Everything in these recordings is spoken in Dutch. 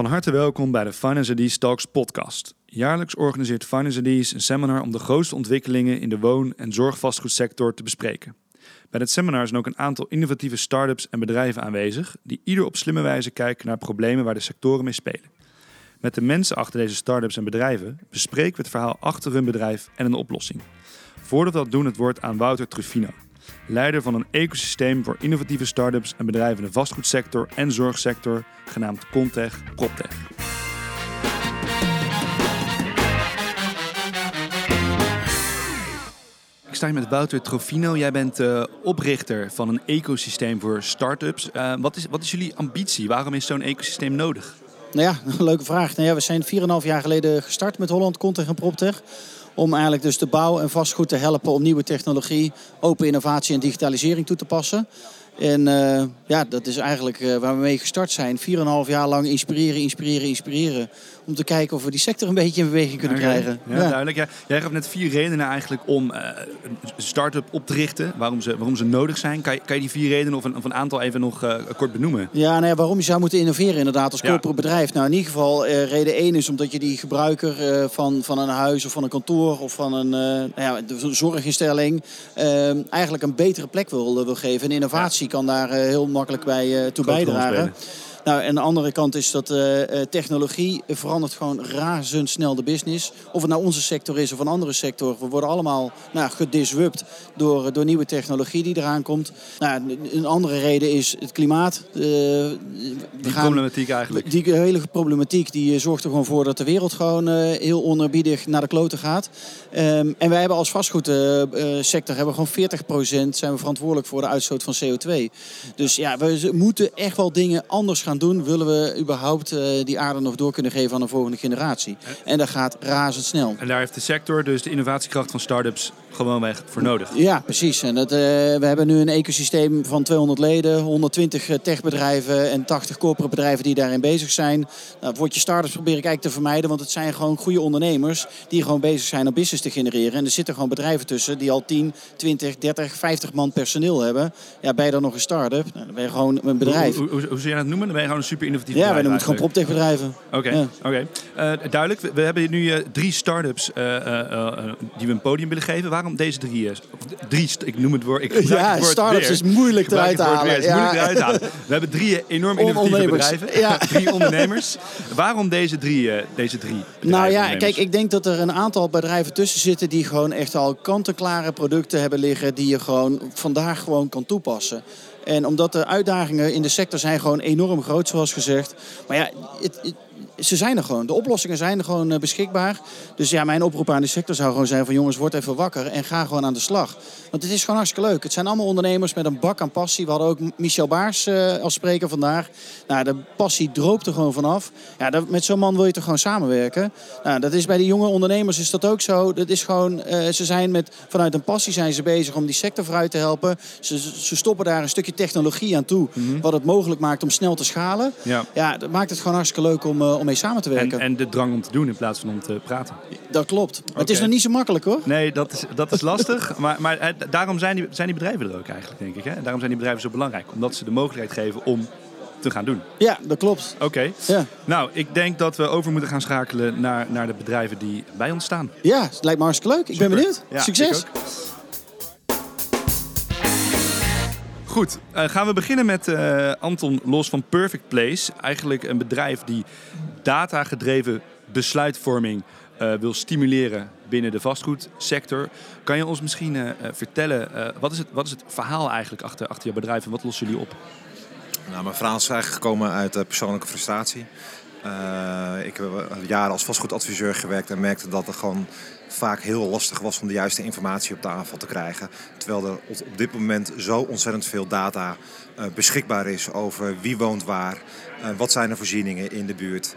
Van harte welkom bij de Finance IDs Talks podcast. Jaarlijks organiseert Finance IDs een seminar om de grootste ontwikkelingen in de woon- en zorgvastgoedsector te bespreken. Bij het seminar zijn ook een aantal innovatieve start-ups en bedrijven aanwezig die ieder op slimme wijze kijken naar problemen waar de sectoren mee spelen. Met de mensen achter deze start-ups en bedrijven bespreken we het verhaal achter hun bedrijf en een oplossing. Voordat we dat doen, het woord aan Wouter Truffino, leider van een ecosysteem voor innovatieve start-ups en bedrijven in de vastgoedsector en zorgsector, genaamd Contech PropTech. Ik sta hier met Wouter Trofino. Jij bent uh, oprichter van een ecosysteem voor start-ups. Uh, wat, is, wat is jullie ambitie? Waarom is zo'n ecosysteem nodig? Nou ja, een leuke vraag. Nou ja, we zijn 4,5 jaar geleden gestart met Holland Contech en PropTech. Om eigenlijk dus de bouw en vastgoed te helpen om nieuwe technologie, open innovatie en digitalisering toe te passen. En uh, ja, dat is eigenlijk uh, waar we mee gestart zijn. 4,5 jaar lang inspireren, inspireren, inspireren. Om te kijken of we die sector een beetje in beweging kunnen okay. krijgen. Ja, ja. duidelijk. Ja. Jij gaf net vier redenen eigenlijk om uh, een start-up op te richten. Waarom ze, waarom ze nodig zijn. Kan je, kan je die vier redenen of een, of een aantal even nog kort benoemen? Ja, nou ja, waarom je zou moeten innoveren inderdaad als corporate bedrijf. Nou, in ieder geval reden één is omdat je die gebruiker van, van een huis of van een kantoor of van een nou ja, zorginstelling eigenlijk een betere plek wil, wil geven. En innovatie kan daar heel makkelijk bij toe bijdragen. Nou, en de andere kant is dat uh, technologie verandert gewoon razendsnel de business. Of het nou onze sector is of een andere sector. We worden allemaal nou, gedisrupt door, door nieuwe technologie die eraan komt. Nou, een andere reden is het klimaat. Uh, die gaan, problematiek eigenlijk. Die hele problematiek die zorgt er gewoon voor dat de wereld gewoon heel onerbiedig naar de kloten gaat. Um, en wij hebben als vastgoedsector hebben gewoon 40% zijn we verantwoordelijk voor de uitstoot van CO2. Dus ja, we moeten echt wel dingen anders gaan doen, willen we überhaupt uh, die aarde nog door kunnen geven aan de volgende generatie. En dat gaat razendsnel. En daar heeft de sector, dus de innovatiekracht van start-ups, gewoonweg voor nodig. Ja, precies. En dat, uh, we hebben nu een ecosysteem van 200 leden, 120 techbedrijven en 80 corporate bedrijven die daarin bezig zijn. Nou, voor je start-ups probeer ik eigenlijk te vermijden, want het zijn gewoon goede ondernemers die gewoon bezig zijn om business te genereren. En er zitten gewoon bedrijven tussen die al 10, 20, 30, 50 man personeel hebben. Ja, ben je dan nog een start-up? Nou, dan ben je gewoon een bedrijf. Hoe, hoe, hoe, hoe zou je dat noemen? Je gewoon een super innovatief ja, bedrijf. wij noemen het gewoon proptech-bedrijven. Oké, okay, ja. okay. uh, duidelijk. We, we hebben nu uh, drie start-ups uh, die we een podium willen geven. Waarom deze drie? drie ik noem het woord. Ik ja, het start-ups is moeilijk eruit te halen. Is ja. moeilijk eruit te halen. We hebben drie enorm innovatieve bedrijven. Ja. drie ondernemers. Waarom deze drie, deze drie Nou ja, kijk, ik denk dat er een aantal bedrijven tussen zitten die gewoon echt al kant-en-klare producten hebben liggen die je gewoon vandaag gewoon kan toepassen. En omdat de uitdagingen in de sector zijn gewoon enorm groot, zoals gezegd. Maar ja, het, ze zijn er gewoon. De oplossingen zijn er gewoon beschikbaar. Dus ja, mijn oproep aan de sector zou gewoon zijn van jongens, word even wakker en ga gewoon aan de slag. Want het is gewoon hartstikke leuk. Het zijn allemaal ondernemers met een bak aan passie. We hadden ook Michel Baars uh, als spreker vandaag. Nou, de passie droopt er gewoon vanaf. Ja, dat, met zo'n man wil je toch gewoon samenwerken. Nou, dat is bij die jonge ondernemers is dat ook zo. Dat is gewoon, uh, ze zijn met, vanuit een passie zijn ze bezig om die sector vooruit te helpen. Ze, ze stoppen daar een stukje technologie aan toe. Mm -hmm. Wat het mogelijk maakt om snel te schalen. Ja, ja dat maakt het gewoon hartstikke leuk om, om mee samen te werken. En, en de drang om te doen in plaats van om te praten. Dat klopt. Maar okay. het is nog niet zo makkelijk hoor. Nee, dat is, dat is lastig. maar, maar daarom zijn die, zijn die bedrijven er ook eigenlijk, denk ik. Hè? Daarom zijn die bedrijven zo belangrijk. Omdat ze de mogelijkheid geven om te gaan doen. Ja, dat klopt. Oké. Okay. Ja. Nou, ik denk dat we over moeten gaan schakelen naar, naar de bedrijven die bij ons staan. Ja, het lijkt me hartstikke leuk. Ik Super. ben benieuwd. Ja, Succes. Goed, uh, gaan we beginnen met uh, Anton Los van Perfect Place. Eigenlijk een bedrijf die datagedreven besluitvorming uh, wil stimuleren binnen de vastgoedsector. Kan je ons misschien vertellen, wat, is het, wat is het verhaal eigenlijk achter, achter je bedrijf en wat lossen jullie op? Nou, mijn verhaal is eigenlijk gekomen uit persoonlijke frustratie. Ik heb jaren als vastgoedadviseur gewerkt en merkte dat er gewoon vaak heel lastig was om de juiste informatie op tafel te krijgen. Terwijl er op dit moment zo ontzettend veel data uh, beschikbaar is over wie woont waar, uh, wat zijn de voorzieningen in de buurt,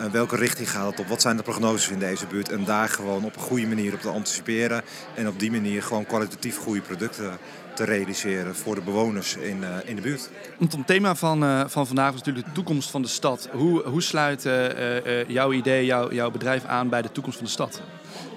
en welke richting gaat het op, wat zijn de prognoses in deze buurt. En daar gewoon op een goede manier op te anticiperen en op die manier gewoon kwalitatief goede producten te realiseren voor de bewoners in, in de buurt. Want het thema van, van vandaag is natuurlijk de toekomst van de stad. Hoe, hoe sluit jouw idee, jouw, jouw bedrijf aan bij de toekomst van de stad?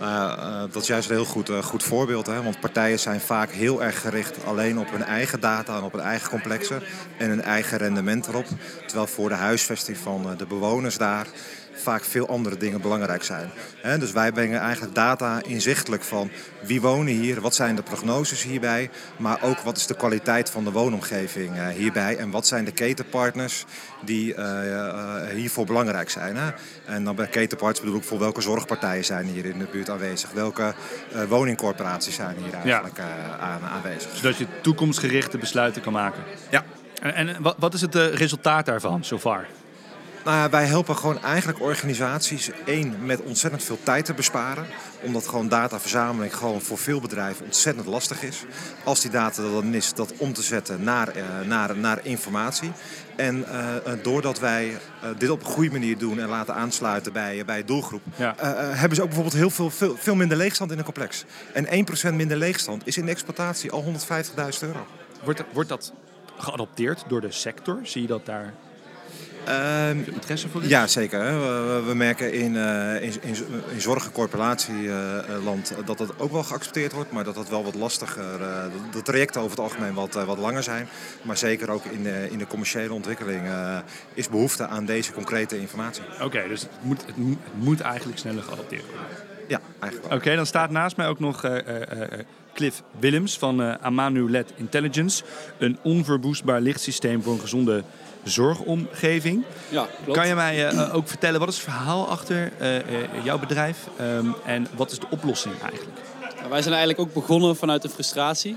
Uh, dat is juist een heel goed, uh, goed voorbeeld. Hè? Want partijen zijn vaak heel erg gericht alleen op hun eigen data en op hun eigen complexen en hun eigen rendement erop. Terwijl voor de huisvesting van de bewoners daar vaak veel andere dingen belangrijk zijn. dus wij brengen eigenlijk data inzichtelijk van wie wonen hier, wat zijn de prognoses hierbij, maar ook wat is de kwaliteit van de woonomgeving eh, hierbij en wat zijn de ketenpartners die eh, eh, hiervoor belangrijk zijn. En dan bij ketenpartners bedoel ik voor welke zorgpartijen zijn hier in de buurt aanwezig, welke woningcorporaties zijn hier eigenlijk aan, aanwezig. Zodat je toekomstgerichte besluiten kan maken. Ja. En, en wat is het resultaat daarvan, zo far? Nou ja, wij helpen gewoon eigenlijk organisaties, één, met ontzettend veel tijd te besparen. Omdat gewoon dataverzameling gewoon voor veel bedrijven ontzettend lastig is. Als die data er dan is, dat om te zetten naar, uh, naar, naar informatie. En uh, doordat wij uh, dit op een goede manier doen en laten aansluiten bij, bij doelgroep, ja. hebben ze ook bijvoorbeeld heel veel, veel, veel minder leegstand in een complex. En 1% minder leegstand is in de exploitatie al 150.000 euro. Wordt, wordt dat geadopteerd door de sector? Zie je dat daar Um, interesse voor Ja, zeker. We, we, merken in, uh, in, in, in zorg- en corporatieland uh, dat dat ook wel geaccepteerd wordt, maar dat dat wel wat lastiger, uh, de trajecten over het algemeen wat, wat langer zijn. Maar zeker ook in de, in de commerciële ontwikkeling is behoefte aan deze concrete informatie. Oké, dus het moet, het moet eigenlijk sneller geadopteerd worden. Ja, eigenlijk Oké, dan staat naast mij ook nog Cliff Willems van Amanu LED Intelligence. Een onverwoestbaar lichtsysteem voor een gezonde zorgomgeving. Ja, klopt. Kan je mij uh, ook vertellen, wat is het verhaal achter uh, jouw bedrijf um, en wat is de oplossing eigenlijk? Ja, wij zijn eigenlijk ook begonnen vanuit de frustratie.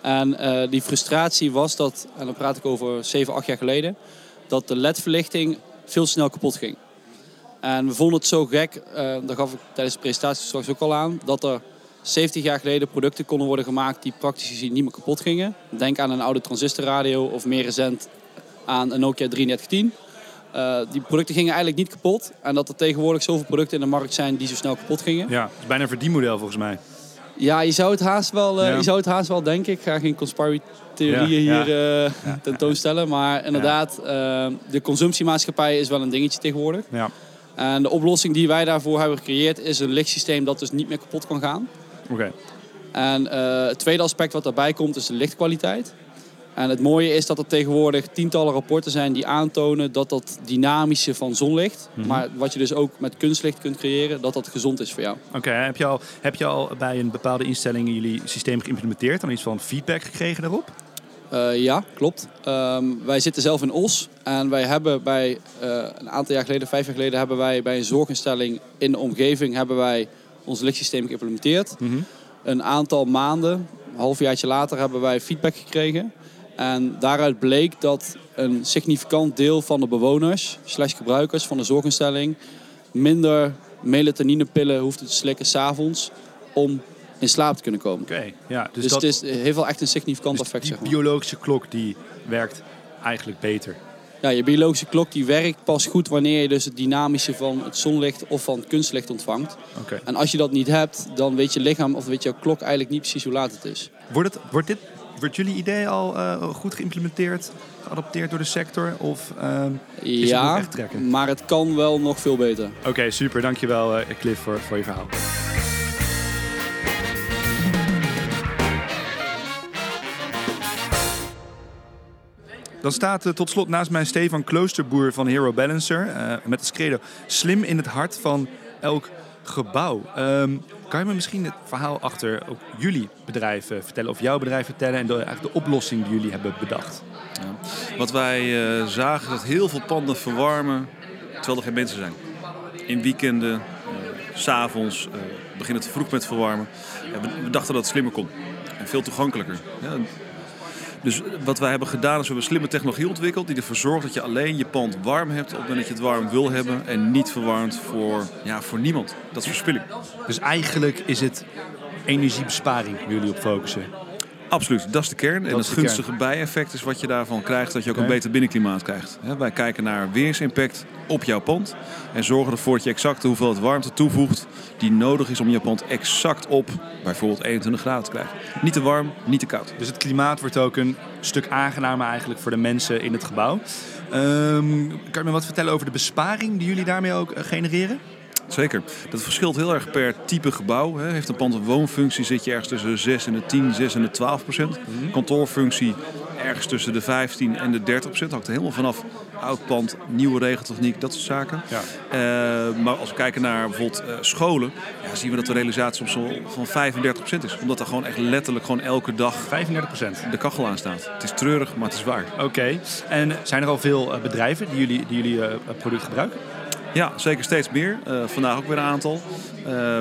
En die frustratie was dat, en dan praat ik over 7, 8 jaar geleden, dat de ledverlichting veel snel kapot ging. En we vonden het zo gek, uh, dat gaf ik tijdens de presentatie straks ook al aan, dat er 70 jaar geleden producten konden worden gemaakt die praktisch gezien niet meer kapot gingen. Denk aan een oude transistorradio of meer recent aan een Nokia 3310. Uh, die producten gingen eigenlijk niet kapot. En dat er tegenwoordig zoveel producten in de markt zijn die zo snel kapot gingen. Ja, dat is bijna een verdienmodel volgens mij. Ja, je zou het haast wel, uh, ja. je zou het haast wel denken. Ik ga geen conspiracy-theorieën ja, hier uh, tentoonstellen. Maar inderdaad, de consumptiemaatschappij is wel een dingetje tegenwoordig. Ja. En de oplossing die wij daarvoor hebben gecreëerd is een lichtsysteem dat dus niet meer kapot kan gaan. Oké. En het tweede aspect wat daarbij komt is de lichtkwaliteit. En het mooie is dat er tegenwoordig tientallen rapporten zijn die aantonen dat dat dynamische van zonlicht, mm -hmm. maar wat je dus ook met kunstlicht kunt creëren, dat dat gezond is voor jou. Oké, okay, heb, je al, heb je al bij een bepaalde instelling jullie systeem geïmplementeerd en iets van feedback gekregen daarop? Uh, ja, klopt. Um, wij zitten zelf in Os en wij hebben bij uh, een aantal jaar geleden, vijf jaar geleden, hebben wij bij een zorginstelling in de omgeving hebben wij ons lichtsysteem geïmplementeerd. Mm -hmm. Een aantal maanden, een halfjaartje later, hebben wij feedback gekregen. En daaruit bleek dat een significant deel van de bewoners, slash gebruikers van de zorginstelling, minder melatoninepillen hoefde te slikken s'avonds om in slaap te kunnen komen. Oké, okay, ja. Dus, dus dat, het is, heeft wel echt een significant dus effect. Die zeg maar. biologische klok die werkt eigenlijk beter. Ja, je biologische klok die werkt pas goed wanneer je dus het dynamische van het zonlicht of van het kunstlicht ontvangt. Okay. En als je dat niet hebt, dan weet je lichaam of weet jouw klok eigenlijk niet precies hoe laat het is. Wordt, het, wordt dit Wordt jullie idee al uh, goed geïmplementeerd, geadopteerd door de sector? Of uh, is ja, het echt trekken? maar het kan wel nog veel beter. Oké, okay, super. Dankjewel uh, Cliff voor, voor je verhaal. Dan staat uh, tot slot naast mij Stefan Kloosterboer van Hero Balancer. Uh, met het credo slim in het hart van elk gebouw. Um, kan je me misschien het verhaal achter ook jullie bedrijf vertellen, of jouw bedrijf vertellen en de, de oplossing die jullie hebben bedacht? Ja. Wat wij uh, zagen dat heel veel panden verwarmen terwijl er geen mensen zijn. In weekenden, uh, s'avonds, uh, beginnen te vroeg met verwarmen. We, we, dachten dat het slimmer kon en veel toegankelijker. Ja, dus wat wij hebben gedaan is we hebben slimme technologie ontwikkeld die ervoor zorgt dat je alleen je pand warm hebt op het moment dat je het warm wil hebben en niet verwarmd voor, ja, voor niemand. Dat is verspilling. Dus eigenlijk is het energiebesparing waar jullie op focussen? Absoluut, dat is de kern. en het gunstige bijeffect is wat je daarvan krijgt, dat je ook een beter binnenklimaat krijgt. Wij kijken naar weersimpact op jouw pand en zorgen ervoor dat je exact de hoeveelheid warmte toevoegt die nodig is om je pand exact op bijvoorbeeld 21 graden te krijgen. Niet te warm, niet te koud. Dus het klimaat wordt ook een stuk aangenamer eigenlijk voor de mensen in het gebouw. Ehm, kan je me wat vertellen over de besparing die jullie daarmee ook eh, genereren? Zeker. Dat verschilt heel erg per type gebouw. Heeft een pand een woonfunctie zit je ergens tussen de 6 en de 10, 6 en de 12 procent. Kantoorfunctie ergens tussen de 15 en de 30 procent. Hangt er helemaal vanaf. Oud pand, nieuwe regeltechniek, dat soort zaken. Ja. Eh, maar als we kijken naar bijvoorbeeld eh, scholen, ja, zien we dat de realisatie soms van 35 procent is. Omdat er gewoon echt letterlijk gewoon elke dag 35 procent. de kachel aan staat. Het is treurig, maar het is waar. Oké. En zijn er al veel eh, bedrijven die jullie, die jullie product gebruiken? Ja, zeker steeds meer. Vandaag ook weer een aantal. Eh,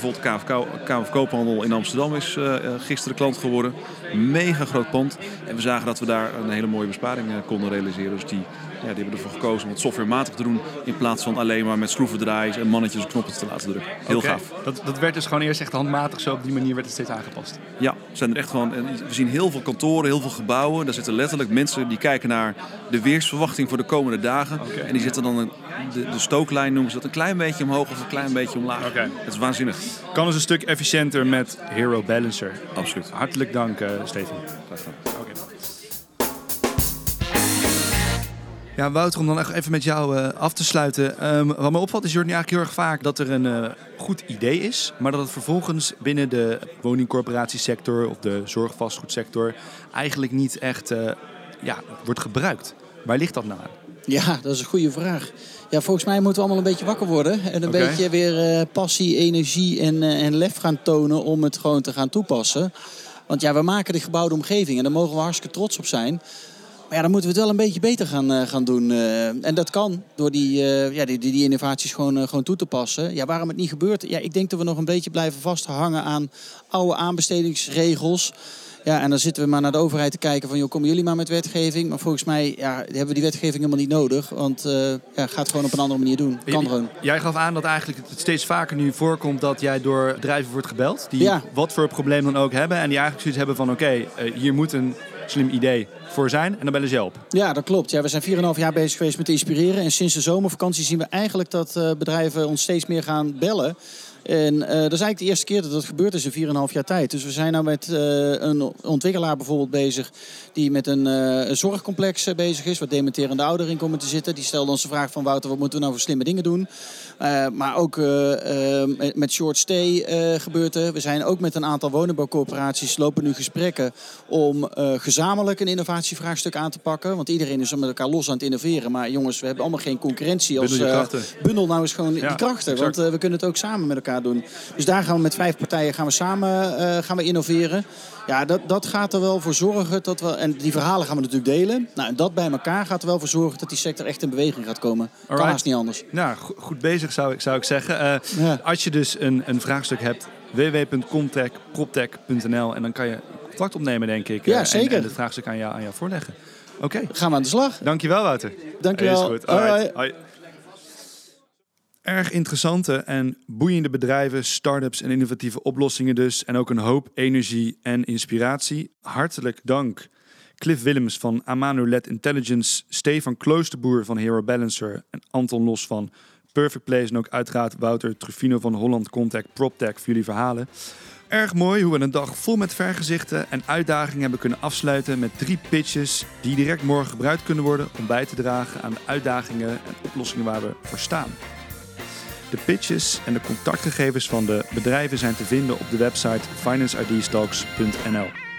bijvoorbeeld KFK, KFK Koophandel in Amsterdam is eh, eh, gisteren klant geworden. Mega groot pand. En we zagen dat we daar een hele mooie besparing eh, konden realiseren. Dus die, ja, die hebben ervoor gekozen om het softwarematig te doen. In plaats van alleen maar met schroevendraaiers en mannetjes op knoppen te laten drukken. Heel gaaf. Dat, dat werd dus gewoon eerst echt handmatig zo. Op die manier werd het steeds aangepast. Ja, zijn er echt gewoon. en We zien heel veel kantoren, heel veel gebouwen. Daar zitten letterlijk mensen die kijken naar de weersverwachting voor de komende dagen. En die zetten dan een, de, de stooklijn, noemen ze dat, een klein beetje omhoog of een klein beetje omlaag. Oké. Het is waanzinnig. Kan dus een stuk efficiënter met Hero Balancer. Absoluut. Hartelijk dank, eh Steven. Graag gedaan. Ja, Wouter, om dan echt even met jou eh, af te sluiten. Ehm, wat me opvalt is, nu eigenlijk heel erg vaak dat er een eh, goed idee is, maar dat het vervolgens binnen de woningcorporatiesector of de zorgvastgoedsector eigenlijk niet echt eh, ja, wordt gebruikt. Waar ligt dat nou aan? Ja, dat is een goede vraag. Ja, volgens mij moeten we allemaal een beetje wakker worden. En een beetje weer passie, energie en, en lef gaan tonen om het gewoon te gaan toepassen. Want ja, we maken de gebouwde omgeving en daar mogen we hartstikke trots op zijn. Maar ja, dan moeten we het wel een beetje beter gaan, eh, gaan doen. eh. en dat kan door die, eh, ja, die, die, innovaties gewoon, gewoon toe te passen. Ja, waarom het niet gebeurt? Ja, ik denk dat we nog een beetje blijven vasthangen aan oude aanbestedingsregels. Ja, en dan zitten we maar naar de overheid te kijken van... joh, komen jullie maar met wetgeving. Maar volgens mij ja, hebben we die wetgeving helemaal niet nodig. Want eh ja, ga het gewoon op een andere manier doen. Kan gewoon. Jij gaf aan dat eigenlijk het steeds vaker nu voorkomt dat jij door bedrijven wordt gebeld. Die Ja. wat voor probleem dan ook hebben. En die eigenlijk zoiets hebben van oké, hier moet een slim idee voor zijn. En dan bellen ze op. Ja, dat klopt. Ja, we zijn 4,5 jaar bezig geweest met inspireren. En sinds de zomervakantie zien we eigenlijk dat eh, bedrijven ons steeds meer gaan bellen. En eh, dat is eigenlijk de eerste keer dat dat gebeurd is in 4,5 jaar tijd. Dus we zijn nou met eh, een ontwikkelaar bijvoorbeeld bezig... die met een, eh, een zorgcomplex bezig is... waar dementerende ouderen in komen te zitten. Die stelde ons de vraag van... Wouter, wat moeten we nou voor slimme dingen doen? Maar ook met- short stay gebeurt er. We zijn ook met een aantal woningbouwcorporaties... lopen nu gesprekken om gezamenlijk een innovatievraagstuk aan te pakken. Want iedereen is met elkaar los aan het innoveren. Maar jongens, we hebben allemaal geen concurrentie als... Bundel nou eens gewoon Ja, die krachten. exact. Want we kunnen het ook samen met elkaar doen. Dus daar gaan we met vijf partijen gaan we samen eh, gaan we innoveren. Ja, dat, dat gaat er wel voor zorgen dat we... En die verhalen gaan we natuurlijk delen. Nou, en dat bij elkaar gaat er wel voor zorgen dat die sector echt in beweging gaat komen. Kan Alright. haast niet anders. Nou, go- goed bezig zou ik, zou ik zeggen. Eh, Ja. Als je dus een, een vraagstuk hebt, www.comtech.proptech.nl en dan kan je contact opnemen, denk ik. Ja, eh, en- zeker. En, het vraagstuk aan jou, aan jou voorleggen. Oké, Gaan we aan de slag. dankjewel Wouter. Dankjewel. Is goed. Alright. hoi. Hoi. Erg interessante en boeiende bedrijven, start-ups en innovatieve oplossingen dus. En ook een hoop energie en inspiratie. Hartelijk dank Cliff Willems van Amano LED Intelligence, Stefan Kloosterboer van Hero Balancer en Anton Los van Perfect Place. En ook uiteraard Wouter Trufino van Holland Contact PropTech voor jullie verhalen. Erg mooi hoe we een dag vol met vergezichten en uitdagingen hebben kunnen afsluiten met drie pitches die direct morgen gebruikt kunnen worden om bij te dragen aan de uitdagingen en oplossingen waar we voor staan. De pitches en de contactgegevens van de bedrijven zijn te vinden op de website financeidstalks.nl.